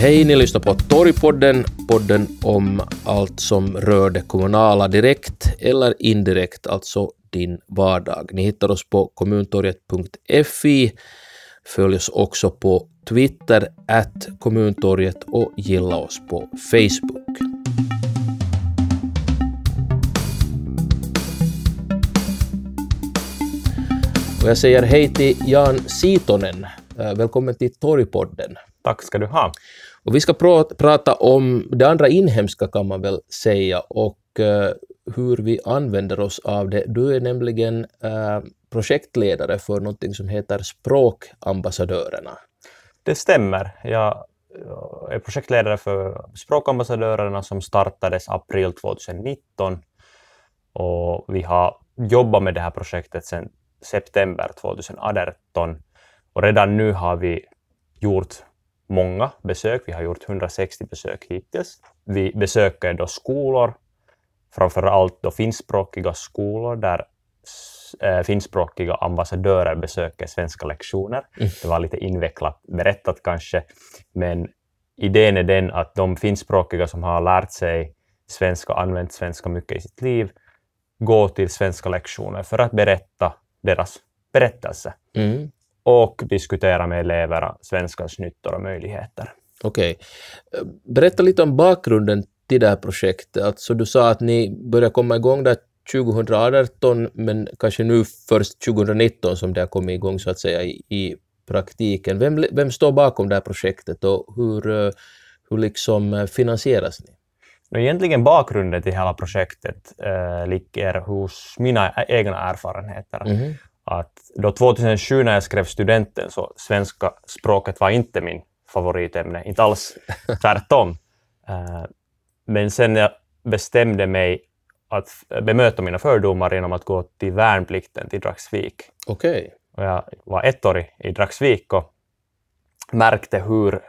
Hej, ni lyssnar på Torgpodden, podden om allt som rör det kommunala direkt eller indirekt, alltså din vardag. Ni hittar oss på kommuntorget.fi. Följ oss också på Twitter, at kommuntorget och gilla oss på Facebook. Och jag säger hej till Jan Sitonen. Välkommen till Torgpodden. Tack ska du ha. Och vi ska pr prata om det andra inhemska kan man väl säga och uh, hur vi använder oss av det. Du är nämligen uh, projektledare för något som heter Språkambassadörerna. Det stämmer. Jag är projektledare för Språkambassadörerna som startades april 2019 och vi har jobbat med det här projektet sedan september 2018 och redan nu har vi gjort många besök. Vi har gjort 160 besök hittills. Vi besöker då skolor, framför allt då finskspråkiga skolor där äh, finskspråkiga ambassadörer besöker svenska lektioner. Mm. Det var lite invecklat berättat kanske, men idén är den att de finskspråkiga som har lärt sig svenska, använt svenska mycket i sitt liv, går till svenska lektioner för att berätta deras berättelse. Mm och diskutera med eleverna svenskans nyttor och möjligheter. Okej. Okay. Berätta lite om bakgrunden till det här projektet. Alltså du sa att ni började komma igång där 2018, men kanske nu först 2019 som det har kommit igång så att säga i, i praktiken. Vem, vem står bakom det här projektet och hur, hur liksom finansieras ni? Egentligen bakgrunden till hela projektet äh, ligger hos mina egna erfarenheter. Mm att då 2007 när jag skrev studenten så svenska språket var inte min favoritämne, inte alls tvärtom. Uh, men sen jag bestämde mig att bemöta mina fördomar genom att gå till värnplikten till Dragsvik. Okay. Och jag var ettårig i Dragsvik och märkte hur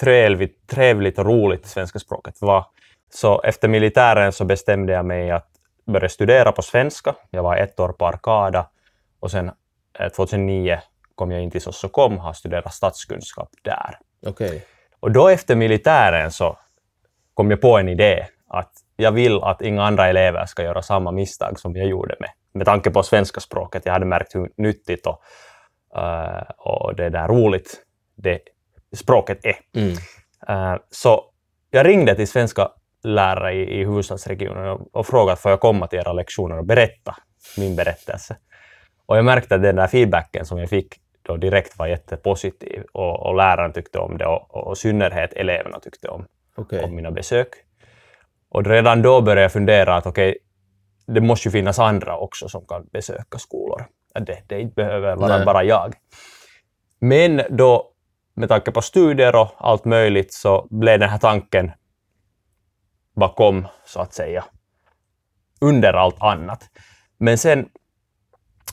trevligt, trevligt och roligt svenska språket var. Så efter militären så bestämde jag mig att började studera på svenska. Jag var ett år på Arkada och sen 2009 eh, kom jag in till Sossokom och har studerat statskunskap där. Okay. Och då efter militären så kom jag på en idé att jag vill att inga andra elever ska göra samma misstag som jag gjorde med, med tanke på svenska språket. Jag hade märkt hur nyttigt och, uh, och det där roligt det språket är. Mm. Uh, så jag ringde till Svenska lärare i, i huvudstadsregionen och, och frågat får jag komma till era lektioner och berätta min berättelse. Och jag märkte att den där feedbacken som jag fick då direkt var jättepositiv och, och läraren tyckte om det och, och, och synnerhet eleverna tyckte om, okay. om mina besök. Och redan då började jag fundera att okej, okay, det måste ju finnas andra också som kan besöka skolor. Det, det inte behöver vara Nej. bara jag. Men då, med tanke på studier och allt möjligt, så blev den här tanken bakom, så att säga, under allt annat. Men sen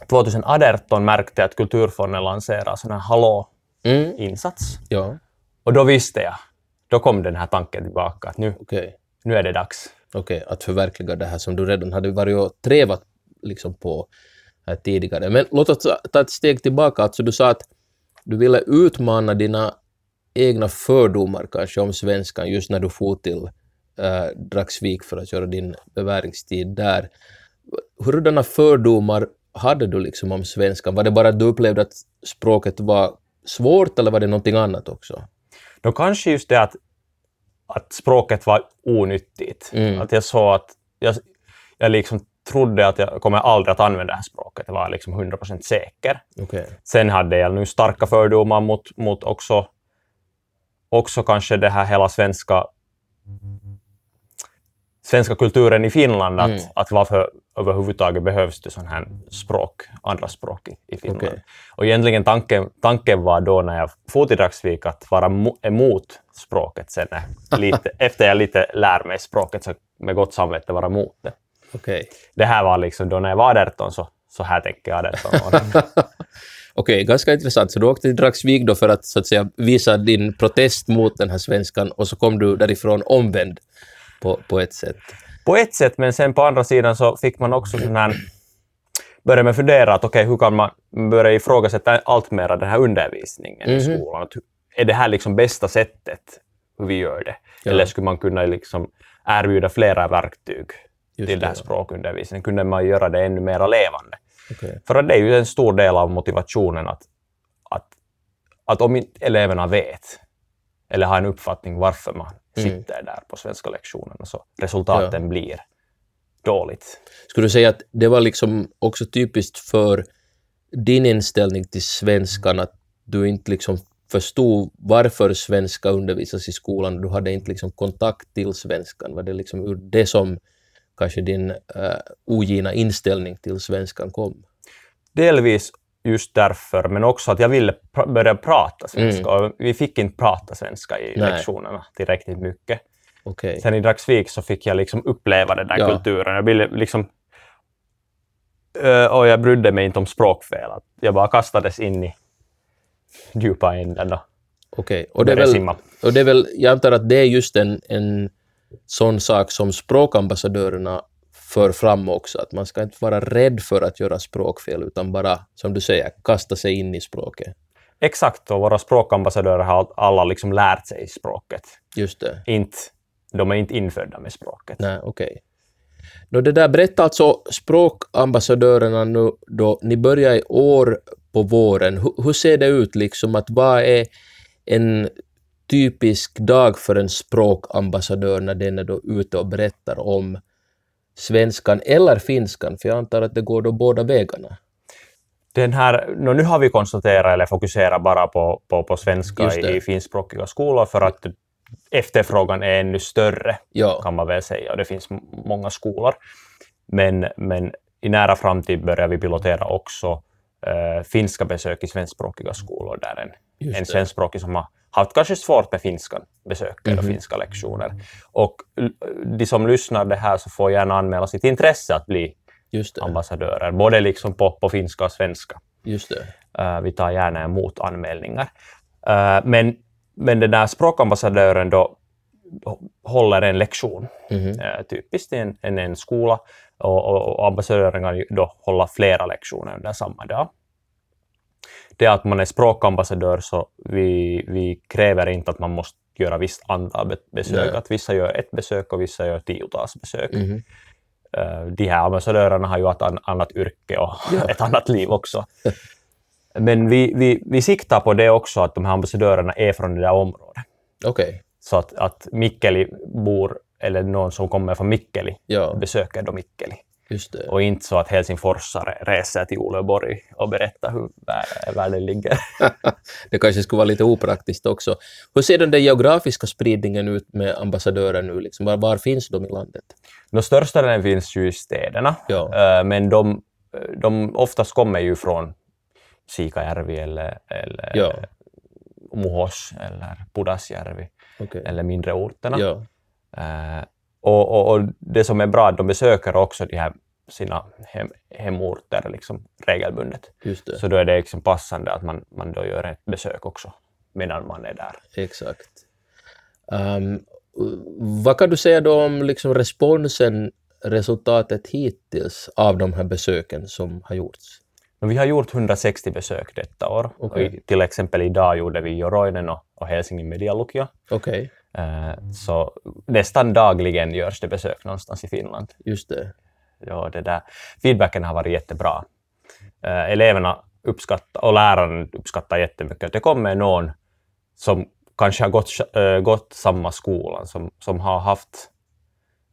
2018 märkte jag att Kulturfonden lanserade sån här Hallå-insats. Mm. Ja. Och då visste jag, då kom den här tanken tillbaka att nu, okay. nu är det dags. Okej, okay, att förverkliga det här som du redan hade varit och trevat liksom på här tidigare. Men låt oss ta ett steg tillbaka. Alltså du sa att du ville utmana dina egna fördomar kanske om svenskan just när du for till äh, Dragsvik för att göra din beväringstid där. Hurdana fördomar hade du liksom om svenskan? Var det bara att du upplevde att språket var svårt eller var det någonting annat också? Då kanske just det att, att språket var onyttigt. Mm. Att jag såg att jag, jag liksom trodde att jag kommer aldrig att använda det här språket. Jag var liksom 100% säker. Okay. Sen hade jag nu starka fördomar mot, mot också, också kanske det här hela svenska svenska kulturen i Finland, att, mm. att varför överhuvudtaget behövs det sån här språk, andra språk i, i Finland. Okay. Och egentligen tanken, tanken var då när jag for till Dragsvik att vara emot språket sen, lite, efter jag lite lär mig språket, så med gott samvete vara emot det. Okay. Det här var liksom då när jag var 18, så, så här tänker jag 18 år. Okej, okay, ganska intressant. Så du åkte till Dragsvik då för att, så att säga, visa din protest mot den här svenskan och så kom du därifrån omvänd på, på ett sätt. På ett sätt, men sen på andra sidan så fick man också sån här började man fundera att okej, okay, hur kan man börja ifrågasätta allt mer den här undervisningen mm -hmm. i mhm. skolan? Att är det här liksom bästa sättet hur vi gör det? Ja. Eller skulle man kunna liksom erbjuda flera verktyg Just till det, den här ja. språkundervisningen? Kunde man göra det ännu mer levande? Okej. För att det är ju en stor del av motivationen att, att, att om eleverna vet eller har en uppfattning varför man. Sitter där på svenska lektionerna så resultaten blir dåligt. Skulle du säga att det var liksom också typiskt för din inställning till svenskan att du inte liksom förstod varför svenska undervisas i skolan, du hade inte liksom kontakt till svenskan. Var det liksom ur det som kanske din uh, ogina inställning till svenskan kom? Delvis just därför, men också att jag ville pr- börja prata svenska. Och vi fick inte prata svenska i Mm. Nej. lektionerna tillräckligt mycket. Okej. Sen i Dragsvik så fick jag liksom uppleva den där Ja. kulturen. Jag ville liksom... Ö, och jag brydde mig inte om språkfel. Jag bara kastades in i djupa änden och Okej. Och, det är började väl, simma. och det är väl, jag antar att det är just en, en sån sak som språkambassadörerna för fram också, att man ska inte vara rädd för att göra språkfel, utan bara, som du säger, kasta sig in i språket. Exakt, och våra språkambassadörer har alla liksom lärt sig språket. Just det. Inte, de är inte infödda med språket. Nej, okej. Nå, det där berättar alltså språkambassadörerna nu då ni börjar i år på våren. Hur, hur ser det ut liksom? Att vad är en typisk dag för en språkambassadör när den är då ute och berättar om svenskan eller finskan? För jag antar att det går då båda vägarna. Den här, nå, nu har vi koncentrerat eller fokuserat bara på, på, på svenska i, finskspråkiga skolor för att efterfrågan är ännu större, Ja, kan man väl säga. Det finns många skolor. Men, men i nära framtid börjar vi pilotera också eh, finska besök i svenskspråkiga skolor där en, Just en svenskspråkig som har haft kanske svårt med finskan besöker och Mhm. finska lektioner. Och de som lyssnar det här så får gärna anmäla sitt intresse att bli ambassadörer, både liksom på, på finska och svenska. Just. Eh, vi tar gärna emot anmälningar. Eh, men, men den där språkambassadören då håller en lektion, Mhm. eh, typiskt i en, en, en skola, och, och, och ambassadören kan då hålla flera lektioner under samma dag. Det att man är språkambassadör så vi, vi kräver inte att man måste göra visst antal be- besök, Nej. att vissa gör ett besök och vissa gör tiotals besök. Eh, de här ambassadörerna har ju ett an- annat yrke och Ja. ett annat liv också. Men vi, vi, vi siktar på det också, att de här ambassadörerna är från det där området. Okej. Så att, att Mikkeli bor, eller någon som kommer från Mikkeli, Ja, besöker då Mikkeli. Och inte så att helsingforsare reser till Uleåborg och berättar hur vär- världen ligger. Det kanske skulle vara lite opraktiskt också. Hur ser den geografiska spridningen ut med ambassadörer nu? Liksom? Var, var finns de i landet? De största delen finns ju i städerna, Ja. eh, men de, de oftast kommer ju från Siikajärvi eller, eller Ja. Muhos eller Pudasjärvi Okej. eller mindre orterna. Ja. Och, och, och det som är bra är att de besöker också de här sina hem, hemorter liksom regelbundet. Så då är det liksom passande att man, man då gör ett besök också medan man är där. Exakt. Ehm, vad kan du säga då om liksom responsen, resultatet hittills av de här besöken som har gjorts? Vi har gjort 160 besök detta år. I- till exempel idag gjorde vi Joroinen och, och Helsingin Medialukio. Okej, Eh, så nästan dagligen görs det besök någonstans i Finland. just det. Ja, det där. Feedbacken har varit jättebra. Eh, eleverna uppskattar, och läraren uppskattar jättemycket att det kommer någon som kanske har gått, äh, gått samma skolan, som, som har haft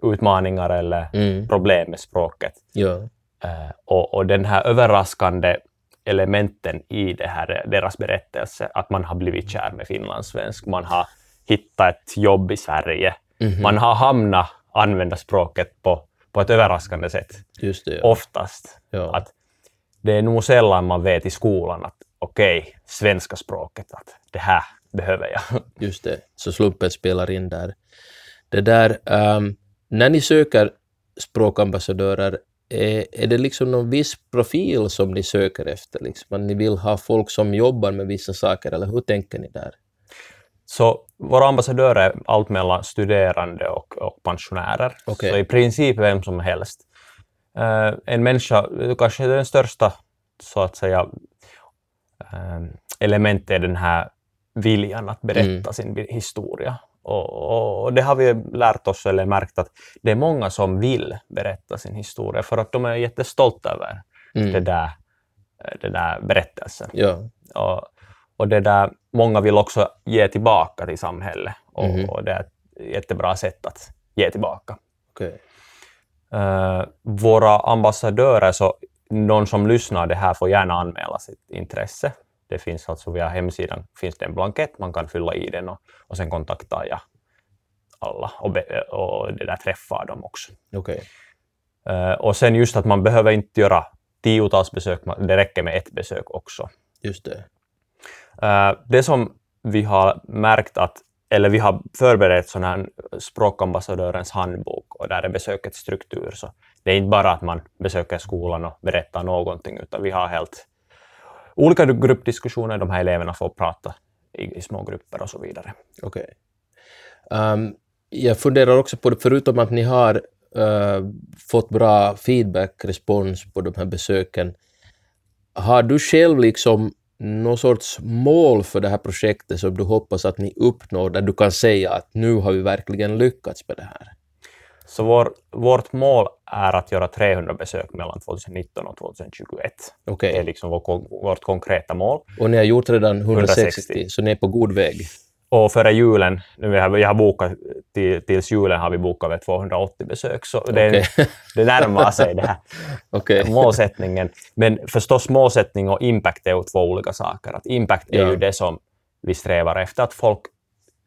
utmaningar eller Mm. problem med språket. Ja, Eh, och, och den här överraskande elementen i det här, deras berättelse, att man har blivit kär med finlandssvensk, man har hittat ett jobb i Sverige, Mhm. man har hamnat använda språket på, på ett överraskande sätt, just det. Ja. oftast. Ja. Att det är nog sällan man vet i skolan att okej, svenska språket, att det här behöver jag. Just det, så slumpen spelar in där. Det där, ehm, när ni söker språkambassadörer, är, är det liksom någon viss profil som ni söker efter? Liksom? Att ni vill ha folk som jobbar med vissa saker, eller hur tänker ni där? Så våra ambassadörer är allt mellan studerande och, och pensionärer. Okej. Så i princip vem som helst. Eh, en människa, kanske den största så att säga eh, elementet är den här viljan att berätta Mm. sin historia. Och, och, det har vi lärt oss eller märkt att det är många som vill berätta sin historia för att de är jättestolta över Mm. det där, den där berättelsen. Ja. Och, och det där, många vill också ge tillbaka till samhället och, Mhm. och det är ett jättebra sätt att ge tillbaka. Okej. Eh, våra ambassadörer, så någon som lyssnar det här får gärna anmäla sitt intresse. Det finns alltså via hemsidan finns det en blankett, man kan fylla i den och, och sen kontaktar jag alla och, be, och det där träffar dem också. Okej. Eh, och sen just att man behöver inte göra tiotals besök, det räcker med ett besök också. Just det. Eh, det som vi har märkt att, eller vi har förberett sån här språkambassadörens handbok och där är besökets struktur. Så det är inte bara att man besöker skolan och berättar någonting, utan vi har helt olika gruppdiskussioner. De här eleverna får prata i, i små grupper och så vidare. Okej. Ehm, jag funderar också på det, förutom att ni har uh, fått bra feedback, respons på de här besöken, har du själv liksom någon sorts mål för det här projektet som du hoppas att ni uppnår, där du kan säga att nu har vi verkligen lyckats med det här? Så vår, vårt mål är att göra 300 besök mellan 2019 och 2021. Okej, Det är liksom vår, vårt konkreta mål. och ni har gjort redan 160, 160. så ni är på god väg. Och före julen, nu har, jag har bokat, till, tills julen har vi bokat över 280 besök, så det, Okej. det närmar sig det här Okej. målsättningen. Men förstås målsättning och impact är ju två olika saker. Att impact är Ja. ju det som vi strävar efter, att folk,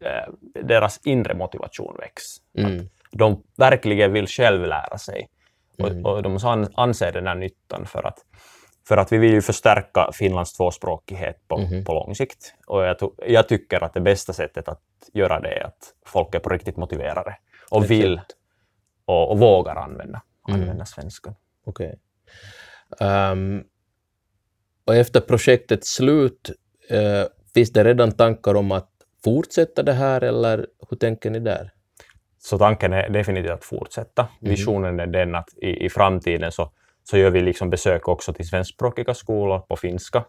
eh, deras inre motivation väcks. Mm. De verkligen vill själv lära sig Mm. och, och de an- anser den här nyttan för att för att vi vill ju förstärka Finlands tvåspråkighet på, Mhm. på lång sikt. Och jag, jag tycker att det bästa sättet att göra det är att folk är på riktigt motiverade och Exakt. vill och, och vågar använda, Mm. använda svenskan. Okej. Ehm, och efter projektets slut, eh, finns det redan tankar om att fortsätta det här eller hur tänker ni där? Så tanken är definitivt att fortsätta. Mhm. Visionen är den att i, i framtiden så, så gör vi liksom besök också till svenskspråkiga skolor på finska.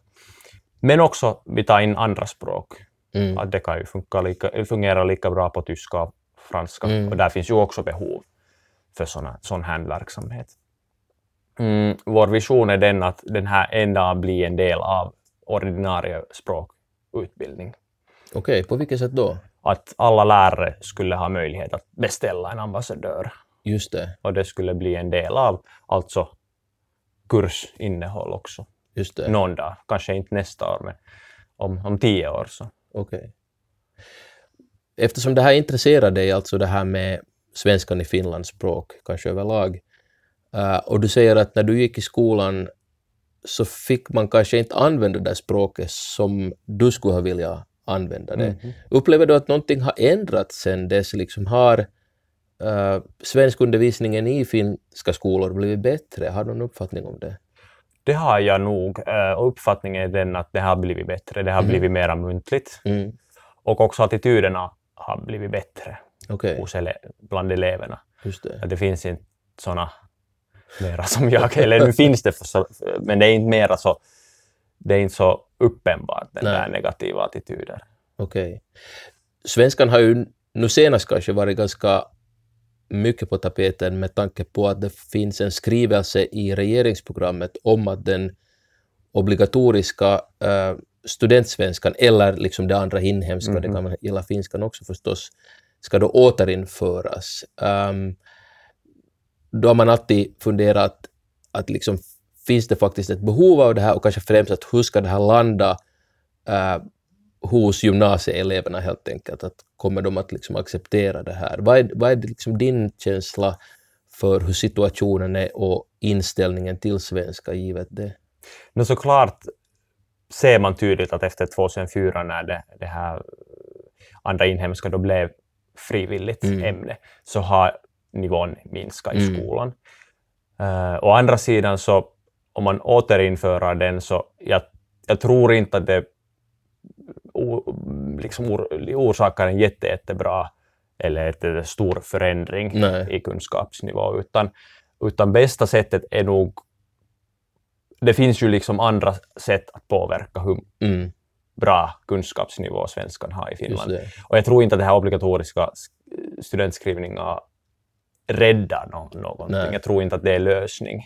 Men också vi tar in andra språk. Mm. Att det kan ju funka lika, fungera lika bra på tyska och franska. Mm. Och där finns ju också behov för såna, sån här verksamhet. Mm, vår vision är den att den här en dag blir en del av ordinarie språkutbildning. Okej, på vilket sätt då? Att alla lärare skulle ha möjlighet att beställa en ambassadör Just det, och det skulle bli en del av alltså kursinnehåll också. just det. Någon dag, kanske inte nästa år, men om, om tio år så. Okej. Eftersom det här intresserar dig, alltså det här med svenskan i Finlands språk, kanske överlag, eh, och du säger att när du gick i skolan så fick man kanske inte använda det där språket som du skulle ha velat använda det. Mhm. Upplever du att någonting har ändrats sen dess? Liksom har uh, svenskundervisningen i finska skolor blivit bättre? Har du någon uppfattning om det? Det har jag nog. Och uppfattningen är den att det har blivit bättre. Det har Mhm. blivit mera muntligt. Mm. Och också attityderna har blivit bättre Okej, hos ele- bland eleverna. just det. Att det finns inte såna mera som jag, eller nu finns det, så, men det är inte mera så, det är inte så uppenbart den Nej. där negativa attityder. Okej. Svenskan har ju nu senast kanske varit ganska mycket på tapeten med tanke på att det finns en skrivelse i regeringsprogrammet om att den obligatoriska eh, studentsvenskan, eller liksom det andra inhemska, det Mhm. kan man gälla finskan också förstås, ska då återinföras. Um, då har man alltid funderat att liksom, finns det faktiskt ett behov av det här och kanske främst att hur ska det här landa eh, hos gymnasieeleverna helt enkelt. Att kommer de att liksom acceptera det här? Vad är, vad är liksom din känsla för hur situationen är och inställningen till svenska givet det? Men såklart ser man tydligt att efter 2004 när det, det här andra inhemska då blev frivilligt Mm. ämne, så har nivån minskat i Mm. skolan. Uh, å andra sidan så om man återinför den så jag, jag tror inte att det o, liksom or, orsakar en jätte, jättebra eller ett stor förändring Nej. i kunskapsnivå, utan, utan bästa sättet är nog det finns ju liksom andra sätt att påverka hur Mm. bra kunskapsnivå svenskan har i Finland. Och jag tror inte att det här obligatoriska sk- studentskrivningar räddar nå- någonting. Nej. Jag tror inte att det är lösning.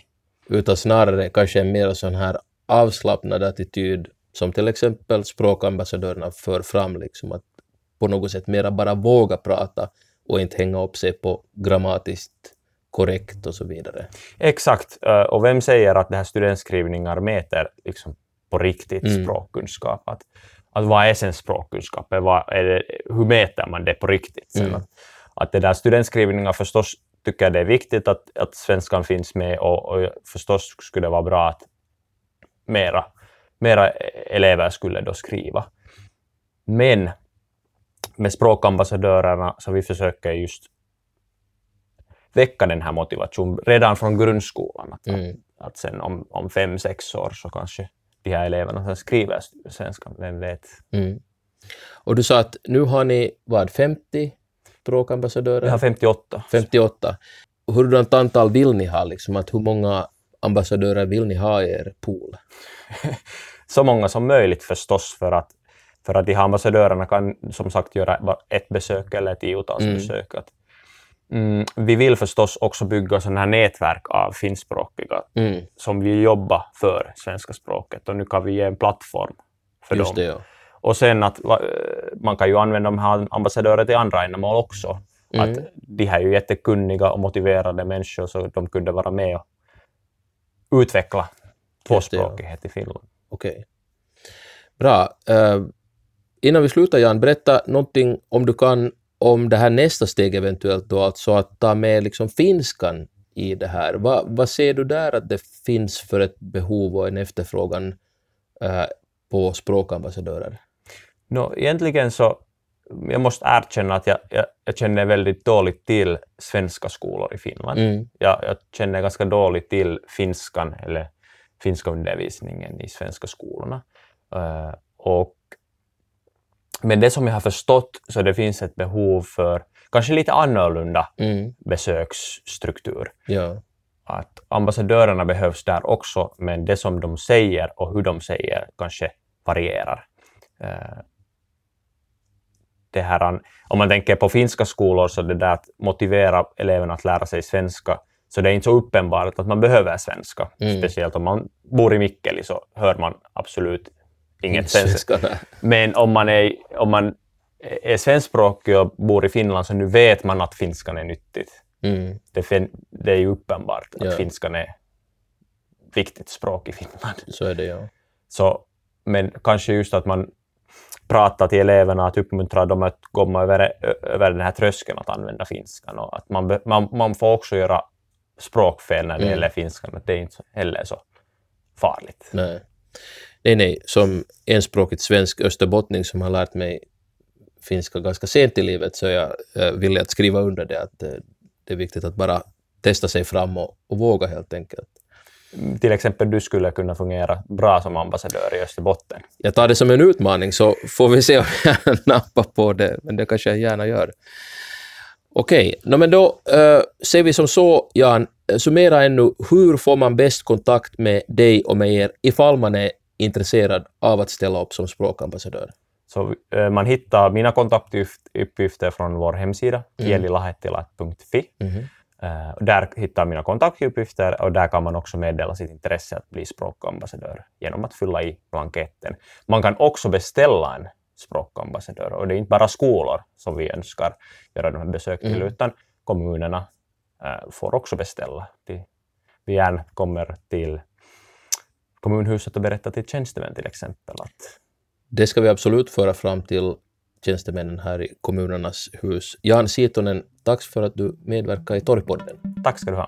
utan snarare kanske en mer sån här avslappnad attityd som till exempel språkambassadörerna för fram, liksom att på något sätt mera bara våga prata och inte hänga upp sig på grammatiskt korrekt och så vidare. Exakt. Eh, Och vem säger att det här studentskrivningar mäter liksom på riktigt Mm. språkkunskap? Att, att vad är sen språkkunskap? Vad är det, hur mäter man det på riktigt? Sen Mm. Att, att det där studentskrivningar förstås tycker jag det är viktigt att, att svenskan finns med och, och förstås skulle det vara bra att mera, mera elever skulle då skriva. Men med språkambassadörerna så vi försöker just väcka den här motivationen redan från grundskolan. Att, Mm. att sen om, om fem, sex år så kanske de här eleverna sen skriver svenska, vem vet. Mm. Och du sa att nu har ni vad, 50 språkambassadörer? Jag har 58. 58. Hurdant antal vill ni ha? Liksom, att hur många ambassadörer vill ni ha i er pool? Så många som möjligt förstås för att, för att de här ambassadörerna kan som sagt göra ett besök eller tiotals Mm. besök. Att, mm, vi vill förstås också bygga sådana här nätverk av finskspråkiga Mm. som vill jobba för svenska språket och nu kan vi ge en plattform för Just dem. det, ja. Och sen att eh, man kan ju använda de här ambassadörer till andra ändamål också. Mm. Att de här är ju jättekunniga och motiverade människor så de kunde vara med och utveckla ja. tvåspråkighet i Finland. Okej. Bra. Eh, innan vi slutar Jan, berätta någonting om du kan om det här nästa steg eventuellt då, alltså att ta med liksom finskan i det här. Va, vad ser du där att det finns för ett behov och en efterfrågan eh, på språkambassadörer? No, egentligen så, jag måste erkänna att jag, jag, jag känner väldigt dåligt till svenska skolor i Finland. Mm. Jag, jag känner ganska dåligt till finskan eller finska undervisningen i svenska skolorna. Eh, och, men det som jag har förstått så det finns ett behov för kanske lite annorlunda Mm. besöksstruktur. Ja. Att ambassadörerna behövs där också, men det som de säger och hur de säger kanske varierar. Eh, Det här, om man tänker på finska skolor, så det där att motivera eleverna att lära sig svenska, så det är inte så uppenbart att man behöver svenska. Mm. Speciellt om man bor i Mikkeli så hör man absolut inget svenska. Men om man är, om man är svenskspråkig och bor i Finland så nu vet man att finskan är nyttigt. Mm. Det, det är ju uppenbart att Ja. finskan är viktigt språk i Finland. Så är det, ja. Så, men kanske just att man pratar till eleverna, att uppmuntra dem att komma över, över den här tröskeln att använda finskan. Och att man, man, man får också göra språkfel när det Mm. gäller finskan. Att det är inte heller så farligt. Nej. nej, nej, som enspråkigt svensk österbottning som har lärt mig finska ganska sent i livet så jag eh, villig att skriva under det att eh, det är viktigt att bara testa sig fram och, och våga helt enkelt. Till exempel du skulle kunna fungera bra som ambassadör i Österbotten. Jag tar det som en utmaning så får vi se om jag nappar på det, men det kanske jag gärna gör. Okej, no, men då eh, ser vi som så, Jan, eh, summera ännu, hur får man bäst kontakt med dig och med er ifall man är intresserad av att ställa upp som språkambassadör? Så eh, man hittar mina kontaktuppgifter från vår hemsida, Mm. kielilahettilat.fi. Eh, och där hittar mina kontaktuppgifter och där kan man också meddela sitt intresse att bli språkambassadör genom att fylla i blanketten. Man kan också beställa en språkambassadör och det är inte bara skolor som vi önskar göra de här besök till, Mm. utan kommunerna eh, får också beställa. Vi gärna kommer till kommunhuset och berättar till tjänstemän till exempel att Det ska vi absolut föra fram till tjänstemännen här i kommunernas hus. Jan Sitonen, tack för att du medverkar i Torgpodden. tack ska du ha.